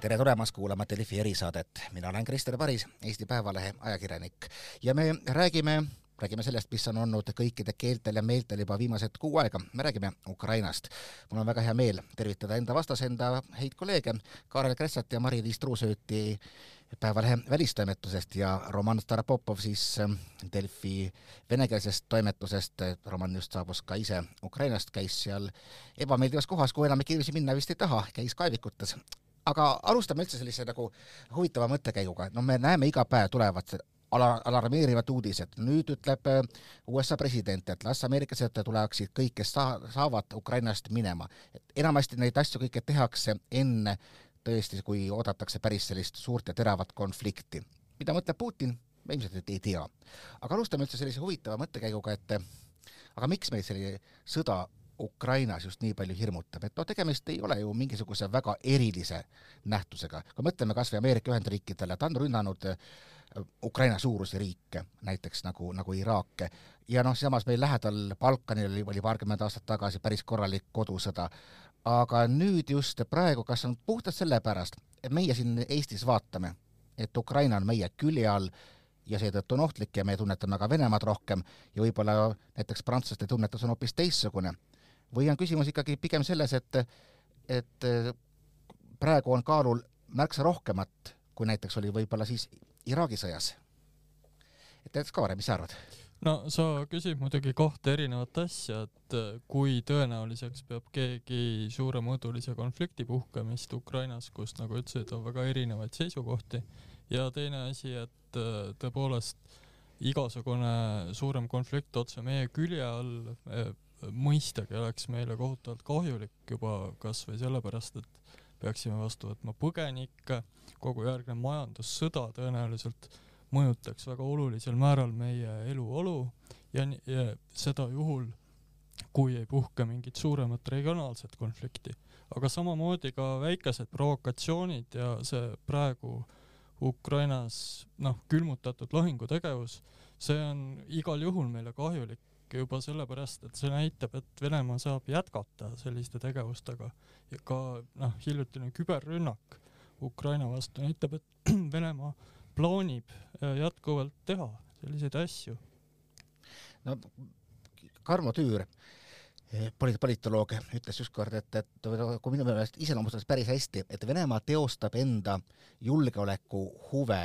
tere tulemast kuulama Delfi erisaadet, mina olen Krister Paris, Eesti Päevalehe ajakirjanik ja me räägime räägime sellest, mis on olnud kõikide keeltel ja meeltel juba viimased kuu aega, me räägime Ukrainast. mul on väga hea meel tervitada enda vastas enda häid kolleege, Kaarel Kressat ja Mari-Liis Truusööti Päevalehe välistoimetusest ja Roman Starapopov siis ähm, Delfi venekeelsest toimetusest. Roman just saabus ka ise Ukrainast, käis seal ebameeldivas kohas, kuhu enam inimesi minna vist ei taha, käis kaevikutes. Aga alustame üldse sellise nagu huvitava mõttekäiguga, no me näeme iga päev tulevad ala-, alarmeerivad uudised. nüüd ütleb äh, USA president, et las ameeriklased tuleksid kõik, kes saa-, saavad Ukrainast minema. enamasti neid asju kõike tehakse enne tõesti, kui oodatakse päris sellist suurt ja teravat konflikti. mida mõtleb Putin, me ilmselt ei tea. aga alustame üldse sellise huvitava mõttekäiguga, et aga miks meil selline sõda Ukrainas just nii palju hirmutab, et noh, tegemist ei ole ju mingisuguse väga erilise nähtusega. kui mõtleme kas või Ameerika Ühendriikidele, ta on rünnanud äh, Ukraina suurusi riike, näiteks nagu, nagu Iraak, ja noh, samas meil lähedal Balkanil oli, oli paarkümmend aastat tagasi päris korralik kodusõda, aga nüüd just praegu, kas on puhtalt sellepärast, et meie siin Eestis vaatame, et Ukraina on meie külje all ja seetõttu on ohtlik ja me tunnetame ka Venemaad rohkem ja võib-olla näiteks prantslaste tunnetus on hoopis teistsugune. Või on küsimus ikkagi pigem selles, et, et praegu on kaalul märksa rohkemat, kui näiteks oli võib-olla siis Iraagi sõjas. et näiteks Kaare, mis sa arvad? no sa küsid muidugi kahte erinevat asja, et äh, kui tõenäoliseks peab keegi suuremõõdulise konflikti puhkemist Ukrainas, kus nagu ütlesid, on väga erinevaid seisukohti ja teine asi, et äh, tõepoolest igasugune suurem konflikt otse meie külje all äh, mõistagi oleks meile kohutavalt kahjulik juba kasvõi sellepärast, et peaksime vastu võtma põgenikke, kogu järgnev majandussõda tõenäoliselt mõjutaks väga olulisel määral meie eluolu. Ja, ja seda juhul, kui ei puhke mingit suuremat regionaalset konflikti. aga samamoodi ka väikesed provokatsioonid ja see praegu Ukrainas noh, külmutatud lahingutegevus, see on igal juhul meile kahjulik juba sellepärast, et see näitab, et Venemaa saab jätkata selliste tegevustega ja ka noh, hiljutine küberrünnak Ukraina vastu näitab, et Venemaa plaanib äh, jätkuvalt teha selliseid asju. no Karmo Tüür, eh, polit-, politoloog, ütles ükskord, et, et kui minu meelest iseloomustas päris hästi, et Venemaa teostab enda julgeolekuhuve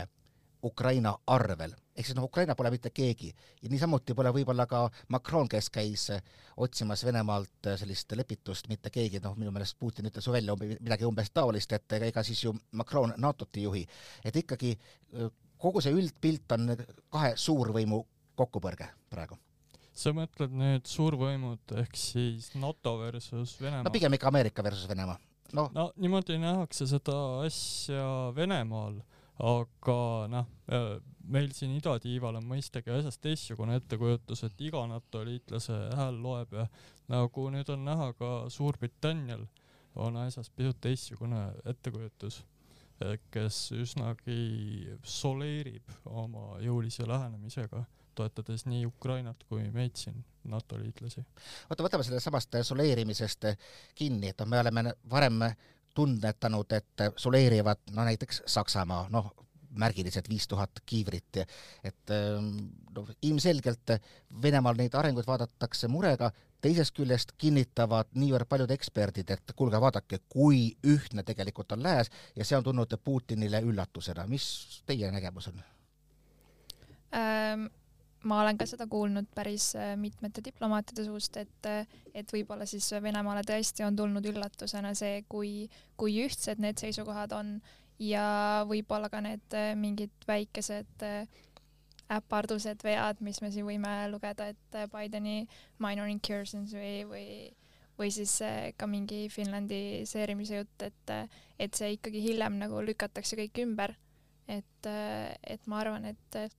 Ukraina arvel. Ehk siis noh, Ukraina pole mitte keegi ja niisamuti pole võib-olla ka Macron, kes käis otsimas Venemaalt sellist lepitust, mitte keegi, noh minu meelest Putin ütles välja midagi umbes taolist, et ega siis ju Macron NATO-t ei juhi. et ikkagi kogu see üldpilt on kahe suurvõimu kokkupõrge praegu sa mõtled nüüd suurvõimud ehk siis NATO versus Venemaa? no pigem ikka Ameerika versus Venemaa. noh no niimoodi nähakse seda asja Venemaal aga noh, äh, meil siin idatiival on mõistagi asjast teistsugune ettekujutus, et iga NATO liitlase hääl loeb ja nagu nüüd on näha ka Suurbritannial on asjast pisut teistsugune ettekujutus, kes üsnagi soleerib oma jõulise lähenemisega, toetades nii Ukrainat kui meid siin NATO liitlasi. oota, võtame sellest samast soleerimisest kinni, et noh, me oleme varem tunnetanud, et soleerivad no näiteks Saksamaa, noh, märgilised viis tuhat kiivrit, et noh, ilmselgelt Venemaal neid arenguid vaadatakse murega, teisest küljest kinnitavad niivõrd paljud eksperdid, et kuulge, vaadake, kui ühtne tegelikult on lääs ja see on tulnud Putinile üllatusena, mis teie nägemus on ähm,? Ma olen ka seda kuulnud päris äh, mitmete diplomaatide suust, et, äh, et võib-olla siis Venemaale tõesti on tulnud üllatusena see, kui, kui ühtsed need seisukohad on ja võib-olla ka need äh, mingid väikesed äpardused, vead, mis me siin võime lugeda, et Bideni minor incursions või, või või siis ka mingi finlandiseerimise jutt, et, et see ikkagi hiljem nagu lükatakse kõik ümber. et, et ma arvan, et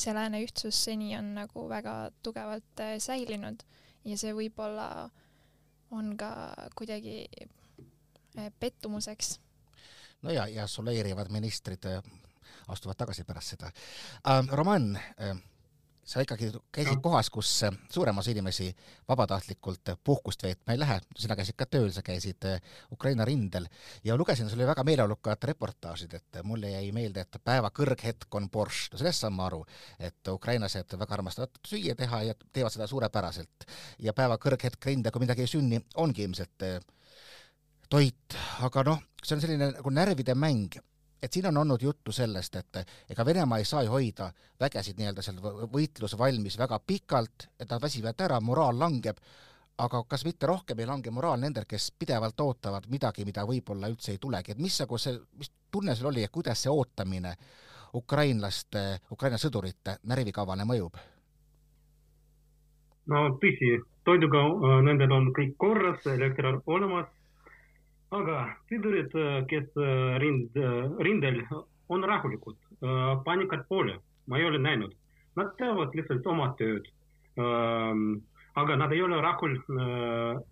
see lääne ühtsus seni on nagu väga tugevalt äh, säilinud ja see võib-olla on ka kuidagi äh, pettumuseks. no ja, ja soleerivad ministrid äh, astuvad tagasi pärast seda äh,. Roman sa ikkagi käisid no. kohas, kus suurem osa inimesi vabatahtlikult puhkust veetma ei lähe, sina käisid ka tööl, sa käisid äh, Ukraina rindel ja lugesin, sul oli väga meeleolukad reportaažid, et mulle jäi meelde, et päeva kõrghetk on borš, no sellest saan ma aru, et ukrainlased väga armastavad süüa teha ja teevad seda suurepäraselt. ja päeva kõrghetk rindel, kui midagi ei sünni, ongi ilmselt äh, toit, aga noh, see on selline nagu närvide mäng et siin on olnud juttu sellest, et ega Venemaa ei saa ju hoida vägesid nii-öelda seal võitlusvalmis väga pikalt, et nad väsivad ära, moraal langeb, aga kas mitte rohkem ei lange moraal nendel, kes pidevalt ootavad midagi, mida võib-olla üldse ei tulegi, et mis see, mis tunne sul oli ja kuidas see ootamine ukrainlaste, Ukraina sõdurite närvikavale mõjub? no tõsi, toiduga äh, nendel on kõik korras, elekter on olemas aga sõdurid, kes rind, rindel on rahulikud, paanikat pole, ma ei ole näinud. Nad teevad lihtsalt oma tööd. aga nad ei ole rahul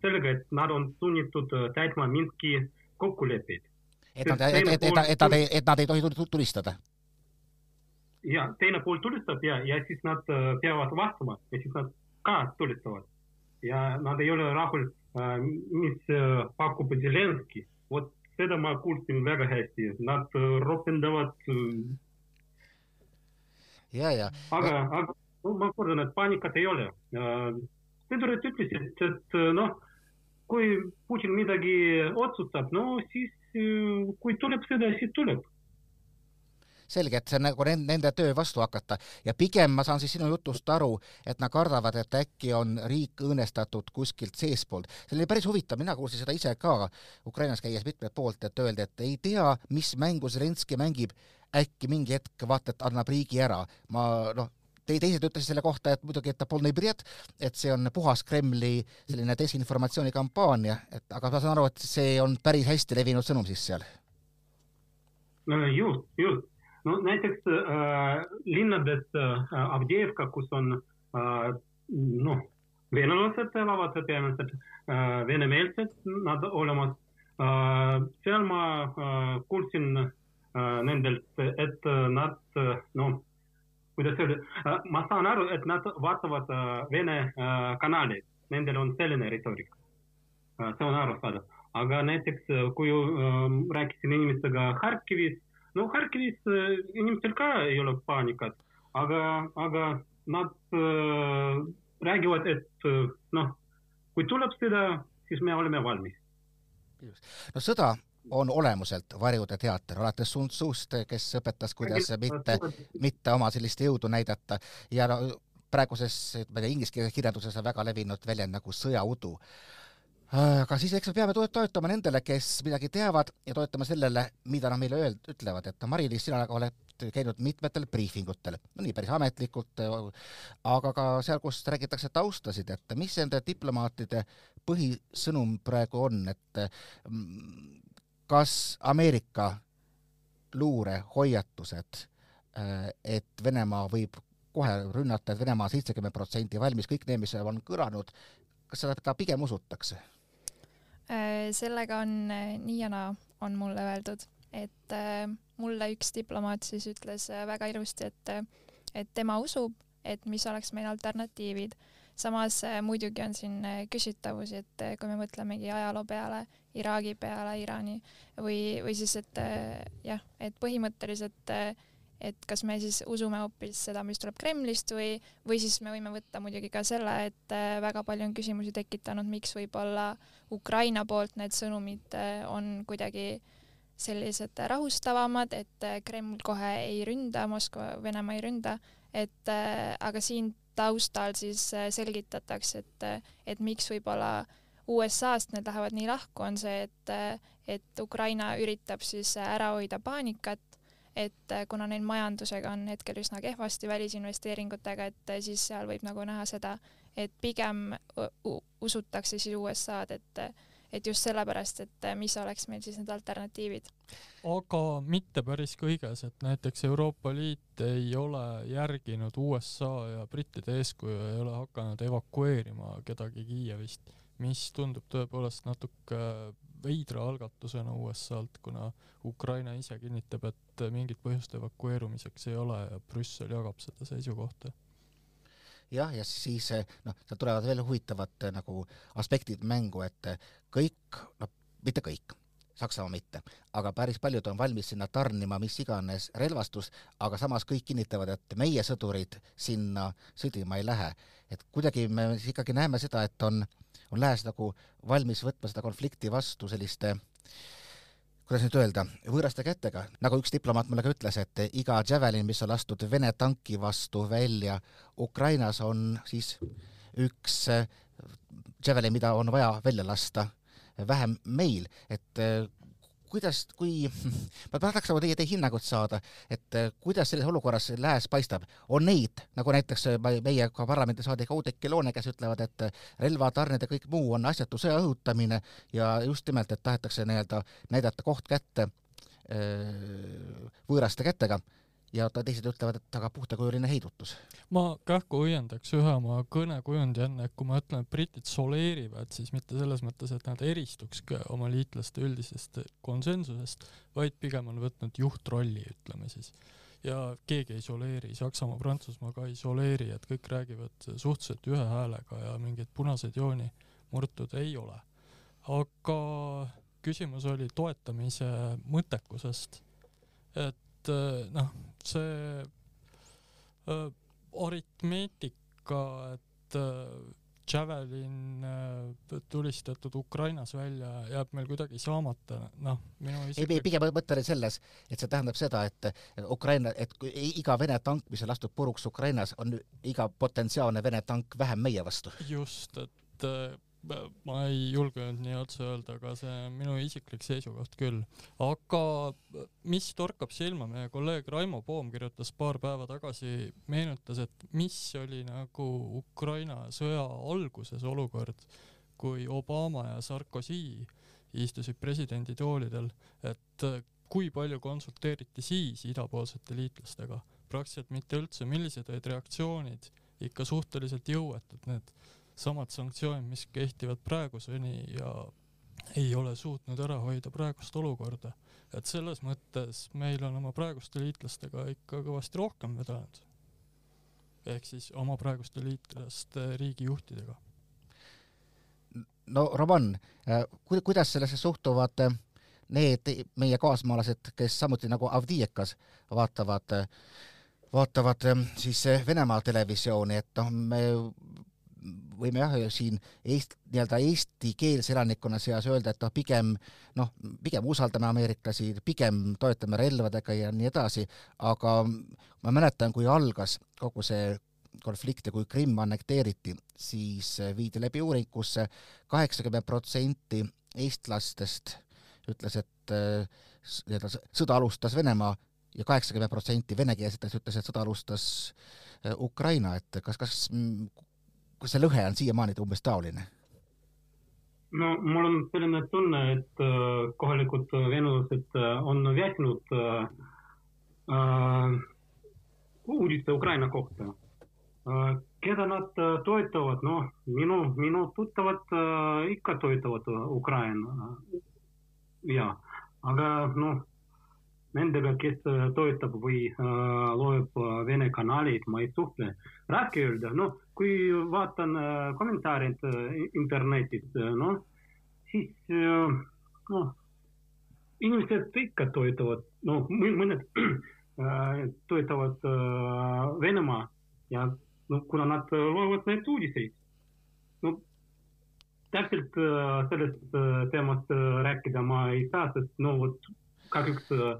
sellega, et nad on sunnitud täitma mingi kokkuleppeid. et nad, et, et, et, et nad ei, et nad ei tohi tulistada? ja teine pool tulistab ja, ja siis nad peavad vastama ja siis nad ka tulistavad. ja nad ei ole rahul mis pakub Zelenski, vot seda ma kuulsin väga hästi, nad ropendavad. ja, ja. aga, aga no, ma kordan, et paanikat ei ole. sõdurid ütlesid, et noh, kui Putin midagi otsustab, no siis kui tuleb sõda, siis tuleb selge, et see on nagu nende töö vastu hakata ja pigem ma saan siis sinu jutust aru, et nad kardavad, et äkki on riik õõnestatud kuskilt seestpoolt. see oli päris huvitav, mina kuulsin seda ise ka Ukrainas käies mitmelt poolt, et öeldi, et ei tea, mis mängu Zelenskõi mängib, äkki mingi hetk vaata, et annab riigi ära. ma noh, teised ütlesid selle kohta, et muidugi, et bred, et see on puhas Kremli selline desinformatsioonikampaania, et aga ma saan aru, et see on päris hästi levinud sõnum siis seal. just, just no näiteks äh, linnades äh, Avdiivka, kus on äh, noh, venelased elavad peamiselt äh,, venemeelsed nad olemas äh,. seal ma äh, kuulsin äh, nendelt, et nad äh, noh, kuidas öelda äh,, ma saan aru, et nad vaatavad äh, Vene äh, kanaleid, nendel on selline retoorika äh,. see on arusaadav, aga näiteks kui äh, rääkisin inimestega Harkivis no Harkivis inimestel ka ei ole paanikat, aga, aga nad äh, räägivad, et noh, kui tuleb sõda, siis me oleme valmis. no sõda on olemuselt varjude teater, alates Sun Tsust, kes õpetas, kuidas mitte, mitte oma sellist jõudu näidata. Ja no praeguses, ma ei tea, inglise kirjanduses on väga levinud väljend nagu sõjaudu aga siis eks me peame toetama nendele, kes midagi teavad ja toetama sellele, mida nad meile öeld-, ütlevad, et Mari-Liis, sina oled käinud mitmetel briifingutel, no nii päris ametlikult, aga ka seal, kus räägitakse taustasid, et mis nende diplomaatide põhisõnum praegu on, et mm, kas Ameerika luurehoiatused, et Venemaa võib kohe rünnata, et Venemaa seitsekümmend protsenti valmis, kõik need, mis on kõlanud, kas seda pigem usutakse? Äh, sellega on äh, nii ja naa, on mulle öeldud, et äh, mulle üks diplomaat siis ütles väga ilusti, et, et tema usub, et mis oleks meil alternatiivid. samas muidugi on siin küsitavusi, et kui me mõtlemegi ajaloo peale, Iraagi peale, Iraani või, või siis, et jah, et põhimõtteliselt et kas me siis usume hoopis seda, mis tuleb Kremlist või, või siis me võime võtta muidugi ka selle, et äh, väga palju on küsimusi tekitanud, miks võib-olla Ukraina poolt need sõnumid äh, on kuidagi sellised rahustavamad, et äh, Kreml kohe ei ründa, Moskva, Venemaa ei ründa, et aga siin taustal siis selgitatakse, et, et miks võib-olla USA-st need lähevad nii lahku, on see, et, et Ukraina üritab siis ära hoida paanikat et äh, kuna neil majandusega on hetkel üsna kehvasti välisinvesteeringutega, et äh, siis seal võib nagu näha seda, et pigem usutakse siis USA-d, et et just sellepärast, et äh, mis oleks meil siis need alternatiivid. aga mitte päris kõiges, et näiteks Euroopa Liit ei ole järginud USA ja brittide eeskuju, ei ole hakanud evakueerima kedagi Kiievist, mis tundub tõepoolest natuke veidra algatusena USA-lt, kuna Ukraina ise kinnitab, et mingit põhjust evakueerumiseks ei ole ja Brüssel jagab seda seisukohta. jah, ja siis noh, seal tulevad veel huvitavad nagu aspektid mängu, et kõik, noh, mitte kõik, Saksamaa mitte, aga päris paljud on valmis sinna tarnima mis iganes relvastust, aga samas kõik kinnitavad, et meie sõdurid sinna sõdima ei lähe. et kuidagi me ikkagi näeme seda, et on, on lääs nagu valmis võtma seda konflikti vastu selliste kuidas nüüd öelda, võõraste kätega, nagu üks diplomaat mulle ka ütles, et iga Javelin, mis on lastud Vene tanki vastu välja Ukrainas, on siis üks Javelin, mida on vaja välja lasta vähem meil, et kuidas, kui, ma tahaks nagu teie, teie hinnangut saada, et eh, kuidas selles olukorras lääs paistab, on neid, nagu näiteks eh, meie ka parlamendisaadik Oudekki Loone, kes ütlevad, et relvatarned ja kõik muu on asjatu sõja õhutamine ja just nimelt, et tahetakse nii-öelda näidata koht kätte võõraste kätega ja teised ütlevad, et aga puhtakujuline heidutus. ma kähku õiendaks ühe oma kõnekujundi enne, et kui ma ütlen, et britid soleerivad, siis mitte selles mõttes, et nad eristuks oma liitlaste üldisest konsensusest, vaid pigem on võtnud juhtrolli, ütleme siis. ja keegi ei soleeri, Saksamaa, Prantsusmaa ka ei soleeri, et kõik räägivad suhteliselt ühe häälega ja mingeid punaseid jooni murtud ei ole. aga küsimus oli toetamise mõttekusest, et et äh, noh, see äh, aritmeetika, et äh, Javelin tulistatud Ukrainas välja jääb meil kuidagi saamata, noh, minu isiklik... ei, pigem mõte oli selles, et see tähendab seda, et Ukraina, et kui iga Vene tank, mis on lastud puruks Ukrainas, on iga potentsiaalne Vene tank vähem meie vastu. just, et ma ei julgenud nii otse öelda, aga see on minu isiklik seisukoht küll. aga mis torkab silma, meie kolleeg Raimo Poom kirjutas paar päeva tagasi, meenutas, et mis oli nagu Ukraina sõja alguses olukord, kui Obama ja Sarkozy istusid presidenditoolidel, et kui palju konsulteeriti siis idapoolsete liitlastega, praktiliselt mitte üldse, millised olid reaktsioonid, ikka suhteliselt jõuetud need samad sanktsioonid, mis kehtivad praeguseni ja ei ole suutnud ära hoida praegust olukorda. et selles mõttes meil on oma praeguste liitlastega ikka kõvasti rohkem vedanud. ehk siis oma praeguste liitlaste riigijuhtidega. no Roman, äh, kuidas sellesse suhtuvad äh, need meie kaasmaalased, kes samuti nagu Avdijekas vaatavad äh, vaatavad siis Venemaa televisiooni, et noh, me võime jah, siin Eest-, nii-öelda eestikeelse elanikkonna seas öelda, et noh, pigem noh, pigem usaldame ameeriklasi, pigem toetame relvadega ja nii edasi, aga ma mäletan, kui algas kogu see konflikt ja kui Krimm annekteeriti, siis viidi läbi uuring kus, kaheksakümmend protsenti eestlastest ütles, et nii-öelda sõda alustas Venemaa ja kaheksakümmend protsenti venekeelsetest ütles, et sõda alustas Ukraina, et kas, kas kas see lõhe on siiamaani umbes taoline? no mul on selline tunne, et äh, kohalikud venelased äh, on väsinud äh, äh, uudiste Ukraina kohta äh,. keda nad toetavad, noh, minu, minu tuttavad äh, ikka toetavad Ukraina. ja, aga noh nendega, kes toetab või äh, loeb Vene kanaleid, ma ei suhtle. raske öelda, noh, kui vaatan äh, kommentaarid äh, internetis, noh, siis noh, inimesed ikka toetavad, noh, mõned toetavad Venemaa ja noh, kuna nad loevad neid uudiseid, no täpselt sellest teemast rääkida ma ei saa, sest no vot kahjuks Äh,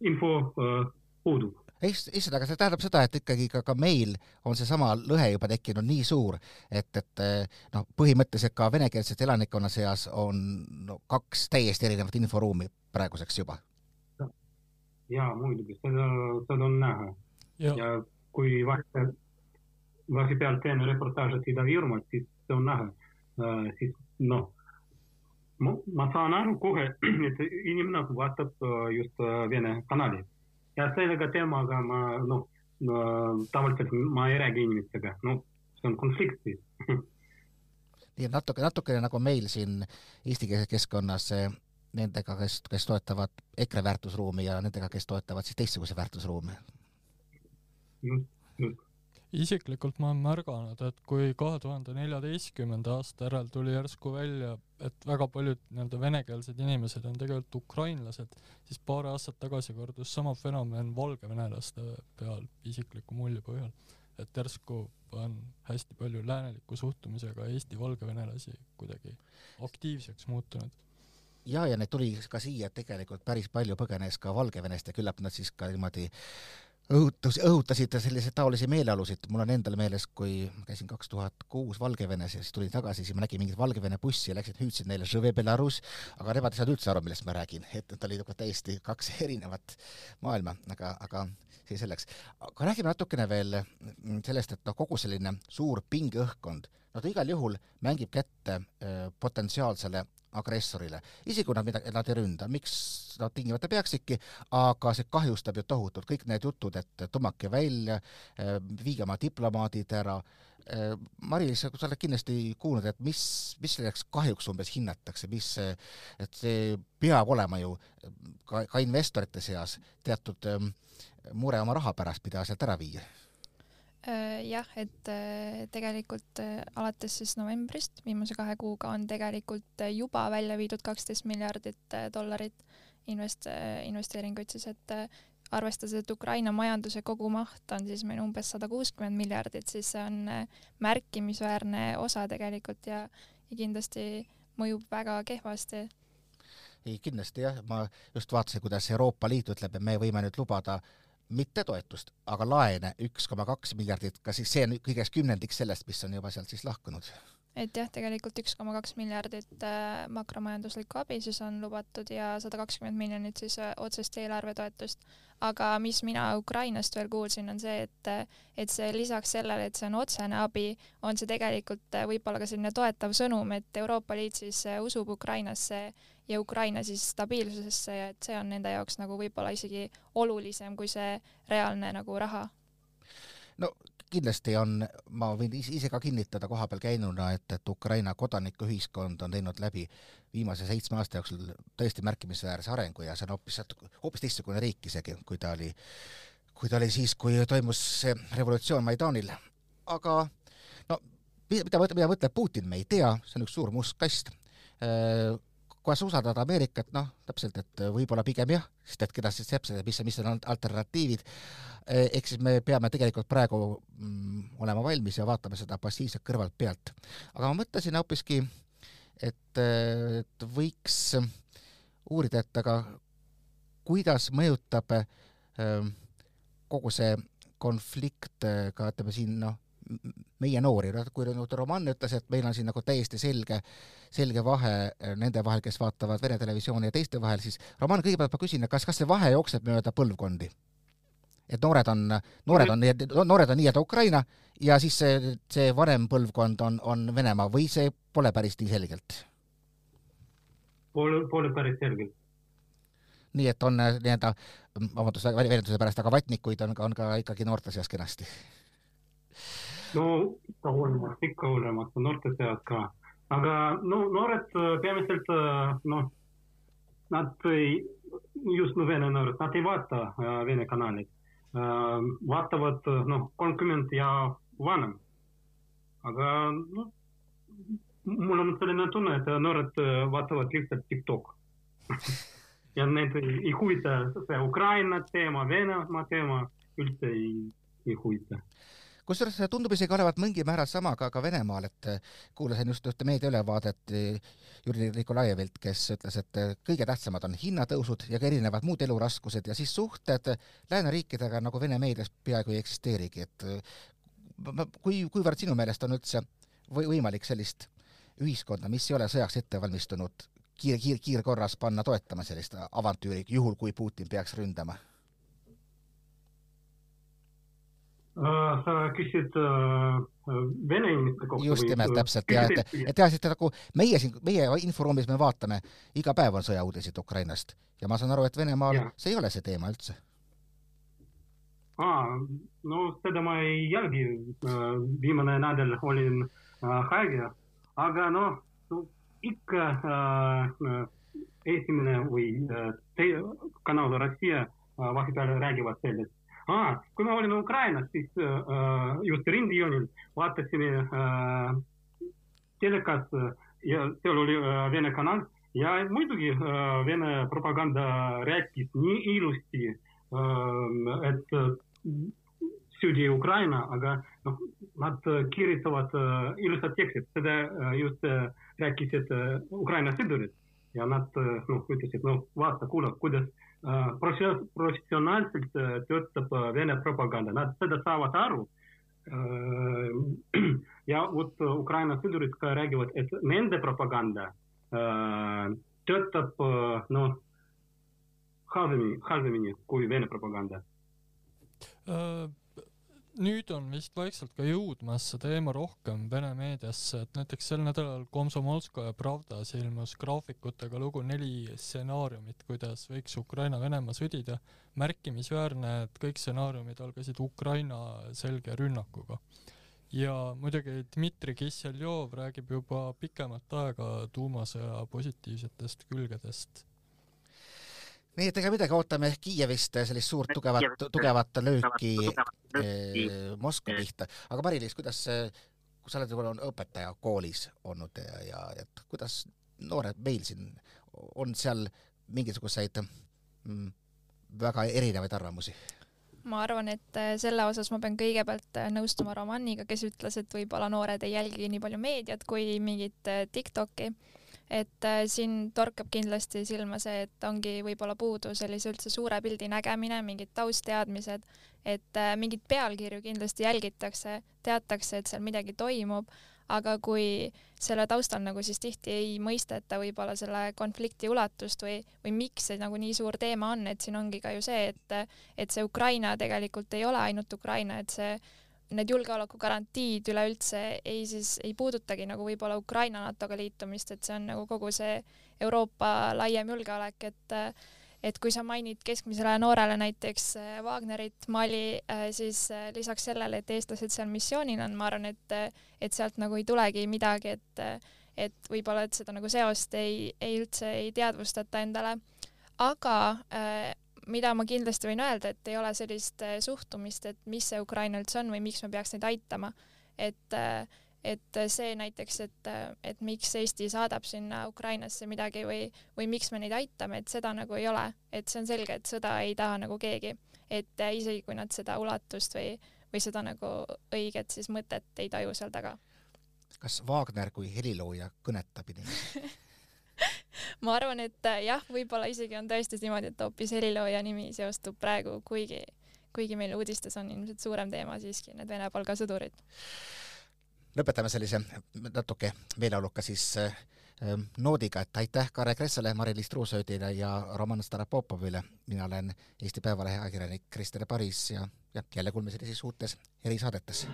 info äh, puudub issand, aga see tähendab seda, et ikkagi ka, ka meil on seesama lõhe juba tekkinud nii suur, et, et äh, noh, põhimõtteliselt ka venekeelsete elanikkonna seas on no kaks täiesti erinevat inforuumi praeguseks juba. jaa, muidugi, seda, seda on näha. ja kui vahepeal, vahepeal teeme reportaažid Ida-Virumaalt, siis see on näha siis noh ma, saan aru kohe, et inimene vaatab just Vene kanali. Ja sellega teemaga ma noh, tavaliselt ma ei räägi inimestega, no see on konflikt siis. Nii et natuke, natukene nagu meil siin eestikeelses keskkonnas nendega, kes, kes toetavad EKRE väärtusruumi ja nendega, kes toetavad siis teistsuguse väärtusruumi. just, just isiklikult ma olen märganud, et kui kahe tuhande neljateistkümnenda aasta järel tuli järsku välja, et väga paljud nii-öelda venekeelsed inimesed on tegelikult ukrainlased, siis paar aastat tagasi kordus sama fenomen valgevenelaste peal isikliku mulje põhjal. et järsku on hästi palju lääneliku suhtumisega Eesti valgevenelasi kuidagi aktiivseks muutunud ja, ja neid tuli ka siia tegelikult päris palju põgenes ka Valgevenest ja küllap nad siis ka niimoodi õhutus, õhutasid selliseid taolisi meeleolusid, mul on endal meeles, kui ma käisin kaks tuhat kuus Valgevenes ja siis tulin tagasi, siis ma nägin mingit Valgevene bussi ja läksin, hüüdsin neile Belarus, aga nemad ei saanud üldse aru, millest ma räägin, et nad olid nagu täiesti kaks erinevat maailma, aga, aga see selleks. aga räägime natukene veel sellest, et noh, kogu selline suur pingeõhkkond, no ta igal juhul mängib kätte äh, potentsiaalsele agressorile, isegi kui nad midagi, nad ei ründa, miks nad tingimata peaksidki, aga see kahjustab ju tohutult, kõik need jutud, et tõmmake välja, eh, viige oma diplomaadid ära, eh, Mari-Liis, sa oled kindlasti kuulnud, et mis, mis selleks kahjuks umbes hinnatakse, mis, et see peab olema ju ka, ka investorite seas teatud eh, mure oma raha pärast, mida sealt ära viia jah, et äh, tegelikult äh, alates siis novembrist, viimase kahe kuuga on tegelikult juba välja viidud kaksteist miljardit dollarit invest-, investeeringuid siis, et arvestades, et Ukraina majanduse kogumaht on siis meil umbes sada kuuskümmend miljardit, siis see on märkimisväärne osa tegelikult ja, ja kindlasti mõjub väga kehvasti. Ei, kindlasti jah, ma just vaatasin, kuidas Euroopa Liit ütleb, et me võime nüüd lubada mitte toetust, aga laene üks koma kaks miljardit, ka siis see on kõigest kümnendik sellest, mis on juba sealt siis lahkunud et jah, tegelikult üks koma kaks miljardit äh, makromajanduslikku abi siis on lubatud ja sada kakskümmend miljonit siis äh, otsest eelarvetoetust. aga mis mina Ukrainast veel kuulsin, on see, et, et see lisaks sellele, et see on otsene abi, on see tegelikult äh, võib-olla ka selline toetav sõnum, et Euroopa Liit siis usub Ukrainasse ja Ukraina siis stabiilsusesse ja et see on nende jaoks nagu võib-olla isegi olulisem kui see reaalne nagu raha no kindlasti on, ma võin ise ka kinnitada kohapeal käinuna, et, et Ukraina kodanikuühiskond on teinud läbi viimase seitsme aasta jooksul tõesti märkimisväärse arengu ja see on hoopis, hoopis teistsugune riik isegi, kui ta oli, kui ta oli siis, kui toimus see revolutsioon Maidanil. aga no mida, mida mõtleb Putin, me ei tea, see on üks suur must kast äh, kas usaldada Ameerikat, noh, täpselt, et võib-olla pigem jah, sest et keda siis täpselt, mis, mis on alternatiivid, ehk siis me peame tegelikult praegu mm, olema valmis ja vaatame seda passiivselt kõrvalt pealt. aga ma mõtlesin hoopiski, et, et võiks uurida, et aga kuidas mõjutab ähm, kogu see konflikt ka ütleme siin noh, meie noori, noh kui nüüd Roman ütles, et meil on siin nagu täiesti selge, selge vahe äh, nende vahel, kes vaatavad Vene televisiooni ja teiste vahel, siis Roman, kõigepealt ma küsin, kas, kas see vahe jookseb mööda põlvkondi? et noored on, noored on, noored on nii-öelda Ukraina ja siis see, see vanem põlvkond on, on Venemaa või see pole päris nii selgelt? Pole, pole päris selgelt. nii et on äh, nii-öelda, vabandust väljenduse pärast, aga vatnikuid on on ka ikkagi noorte seas kenasti no ikka olemas, ikka olemas, noorte seas ka. aga no noored peamiselt noh, nad ei, just no vene noored, nad ei vaata vene kanaleid. vaatavad noh, kolmkümmend ja vanem. aga noh, mul on selline tunne, et noored vaatavad lihtsalt TikTok ja need ei, ei huvita see Ukraina teema, Venemaa teema üldse ei, ei huvita kusjuures see tundub isegi olevat mingil määral sama ka, ka Venemaal, et eh, kuulasin just ühte meediaülevaadet eh, Jüri Nikolajevilt, kes ütles, et eh, kõige tähtsamad on hinnatõusud ja ka erinevad muud eluraskused ja siis suhted lääneriikidega nagu Vene meedias peaaegu ei eksisteerigi, et kui, kuivõrd sinu meelest on üldse või võimalik sellist ühiskonda, mis ei ole sõjaks ette valmistunud, kiir, kiir, kiirkorras panna toetama sellist avantüüri, juhul kui Putin peaks ründama sa küsid vene inimeste kohta? just nimelt, täpselt ja et, et jah, sest nagu meie siin, meie inforuumis me vaatame, iga päev on sõjauudiseid Ukrainast ja ma saan aru, et Venemaal ja. see ei ole see teema üldse. aa, no seda ma ei jälgi. viimane nädal olin haige, aga noh, ikka esimene või teine kanal Rossija vahepeal räägivad sellest aa, kui me olime Ukrainas, siis äh, just rindejoonil vaatasime äh, telekas ja seal oli äh, Vene kanal ja muidugi äh, Vene propaganda rääkis nii ilusti äh,, et süüdi Ukraina, aga noh, nad kirjutavad äh, ilusad tekstid, seda äh, just äh, rääkisid äh, Ukraina sõdurid. Ja nad noh, ütlesid, no vaata, kuule, kuidas äh, professionaalselt äh, töötab äh, Vene propaganda, nad seda saavad aru äh,. ja vot Ukraina sõdurid ka räägivad, et nende propaganda äh, töötab äh, noh, halvemini, halvemini kui Vene propaganda uh nüüd on vist vaikselt ka jõudmas see teema rohkem Vene meediasse, et näiteks sel nädalal Komsomolskaja Pravdas ilmus graafikutega lugu neli stsenaariumit, kuidas võiks Ukraina-Venemaa sõdida. märkimisväärne, et kõik stsenaariumid algasid Ukraina selge rünnakuga. ja muidugi Dmitri Kisseljov räägib juba pikemat aega tuumasõja positiivsetest külgedest nii et ega midagi, ootame Kiievist sellist suurt tugevat, tugevat lööki eh, Moskva pihta. aga Mari-Liis, kuidas, kui sa oled võib-olla õpetaja koolis olnud ja, ja et kuidas noored meil siin, on seal mingisuguseid mm, väga erinevaid arvamusi? ma arvan, et äh, selle osas ma pean kõigepealt äh, nõustuma Romaniga, kes ütles, et võib-olla noored ei jälgi nii palju meediat kui mingit äh, Tiktoki et äh, siin torkab kindlasti silma see, et ongi võib-olla puudu sellise üldse suure pildi nägemine, mingid taustteadmised, et äh, mingeid pealkirju kindlasti jälgitakse, teatakse, et seal midagi toimub, aga kui selle taustal nagu siis tihti ei mõisteta võib-olla selle konflikti ulatust või, või miks see nagu nii suur teema on, et siin ongi ka ju see, et, et see Ukraina tegelikult ei ole ainult Ukraina, et see need julgeolekugarantiid üleüldse ei siis, ei puudutagi nagu võib-olla Ukraina NATO-ga liitumist, et see on nagu kogu see Euroopa laiem julgeolek, et et kui sa mainid keskmisele noorele näiteks äh, Wagnerit, Mali, äh, siis äh, lisaks sellele, et eestlased seal missioonil on, ma arvan, et et sealt nagu ei tulegi midagi, et et võib-olla, et seda nagu seost ei, ei üldse ei teadvustata endale, aga mida ma kindlasti võin öelda, et ei ole sellist äh, suhtumist, et mis see Ukraina üldse on või miks me peaks neid aitama. et, äh, et see näiteks, et, äh, et miks Eesti saadab sinna Ukrainasse midagi või, või miks me neid aitame, et seda nagu ei ole, et see on selge, et sõda ei taha nagu keegi, et isegi kui nad seda ulatust või, või seda nagu õiget siis mõtet ei taju seal taga. kas Wagner kui helilooja kõnetab inimesi ma arvan, et äh, jah, võib-olla isegi on tõesti niimoodi, et hoopis helilooja nimi seostub praegu, kuigi, kuigi meil uudistes on ilmselt suurem teema siiski need Vene palgasõdurid. lõpetame sellise natuke meeleoluka siis äh, noodiga, et aitäh Kare Kressale, Mari-Liis Truusöödile ja Roman Starapopovile. mina olen Eesti Päevalehe ajakirjanik Krister Paris ja, ja jälle kuulmiseni siis uutes erisaadetes.